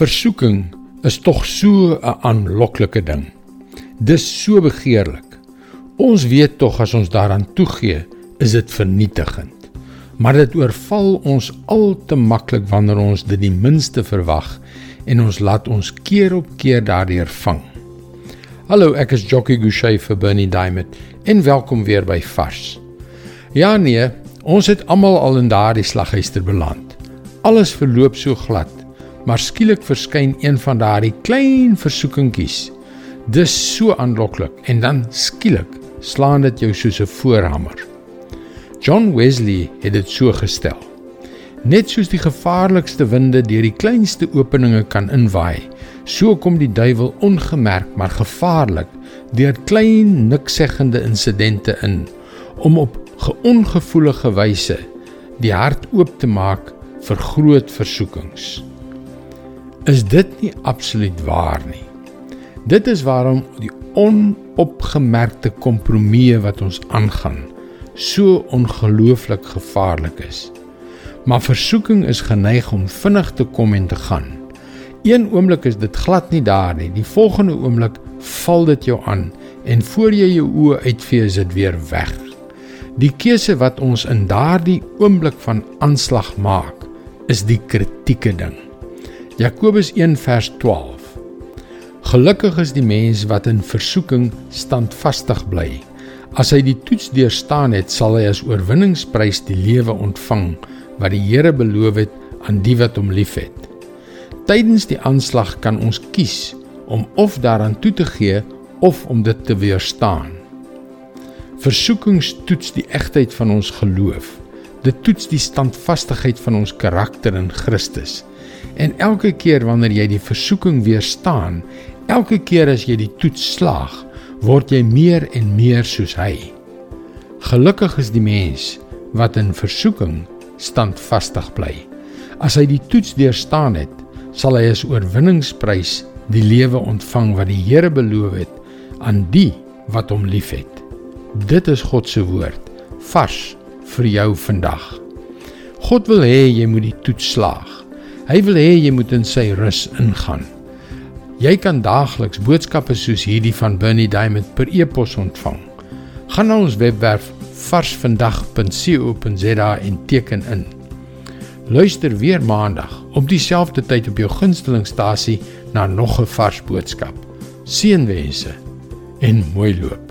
Versoeking is tog so 'n aanloklike ding. Dis so begeerlik. Ons weet tog as ons daaraan toegee, is dit vernietigend. Maar dit oorval ons al te maklik wanneer ons dit die minste verwag en ons laat ons keer op keer daardeur vang. Hallo, ek is Jockey Gouchee vir Bernie Diamond en welkom weer by Vars. Ja nee, ons het almal al in daardie slaghuister beland. Alles verloop so glad maar skielik verskyn een van daardie klein versoekingkies. Dis so aanloklik en dan skielik slaan dit jou soos 'n voorhamer. John Wesley het dit so gestel. Net soos die gevaarlikste winde deur die kleinste openinge kan inwaai, so kom die duiwel ongemerk maar gevaarlik deur klein niksegende insidente in om op geongevoelige wyse die hart oop te maak vir groot versoekings. Is dit nie absoluut waar nie? Dit is waarom die onopgemerkte kompromieë wat ons aangaan so ongelooflik gevaarlik is. Maar versoeking is geneig om vinnig te kom en te gaan. Een oomblik is dit glad nie daar nie. Die volgende oomblik val dit jou aan en voor jy jou oë uitvee is dit weer weg. Die keuse wat ons in daardie oomblik van aanslag maak, is die kritieke ding. Jakobus 1 vers 12. Gelukkig is die mens wat in versoeking standvastig bly. As hy die toets deurstaan het, sal hy as oorwinningsprys die lewe ontvang wat die Here beloof het aan die wat hom liefhet. Tydens die aanslag kan ons kies om of daaraan toe te gee of om dit te weerstaan. Versoekings toets die egtheid van ons geloof. Dit toets die standvastigheid van ons karakter in Christus. En elke keer wanneer jy die versoeking weerstaan, elke keer as jy die toets slaag, word jy meer en meer soos hy. Gelukkig is die mens wat in versoeking standvastig bly. As hy die toets deurstaan het, sal hy as oorwinningsprys die lewe ontvang wat die Here beloof het aan die wat hom liefhet. Dit is God se woord vars vir jou vandag. God wil hê jy moet die toets slaag. Hy wil hê jy moet in sy rus ingaan. Jy kan daagliks boodskappe soos hierdie van Bernie Diamond per e-pos ontvang. Gaan na ons webwerf varsvandag.co.za en teken in. Luister weer maandag op dieselfde tyd op jou gunstelingstasie na nog 'n vars boodskap. Seënwense en mooi loop.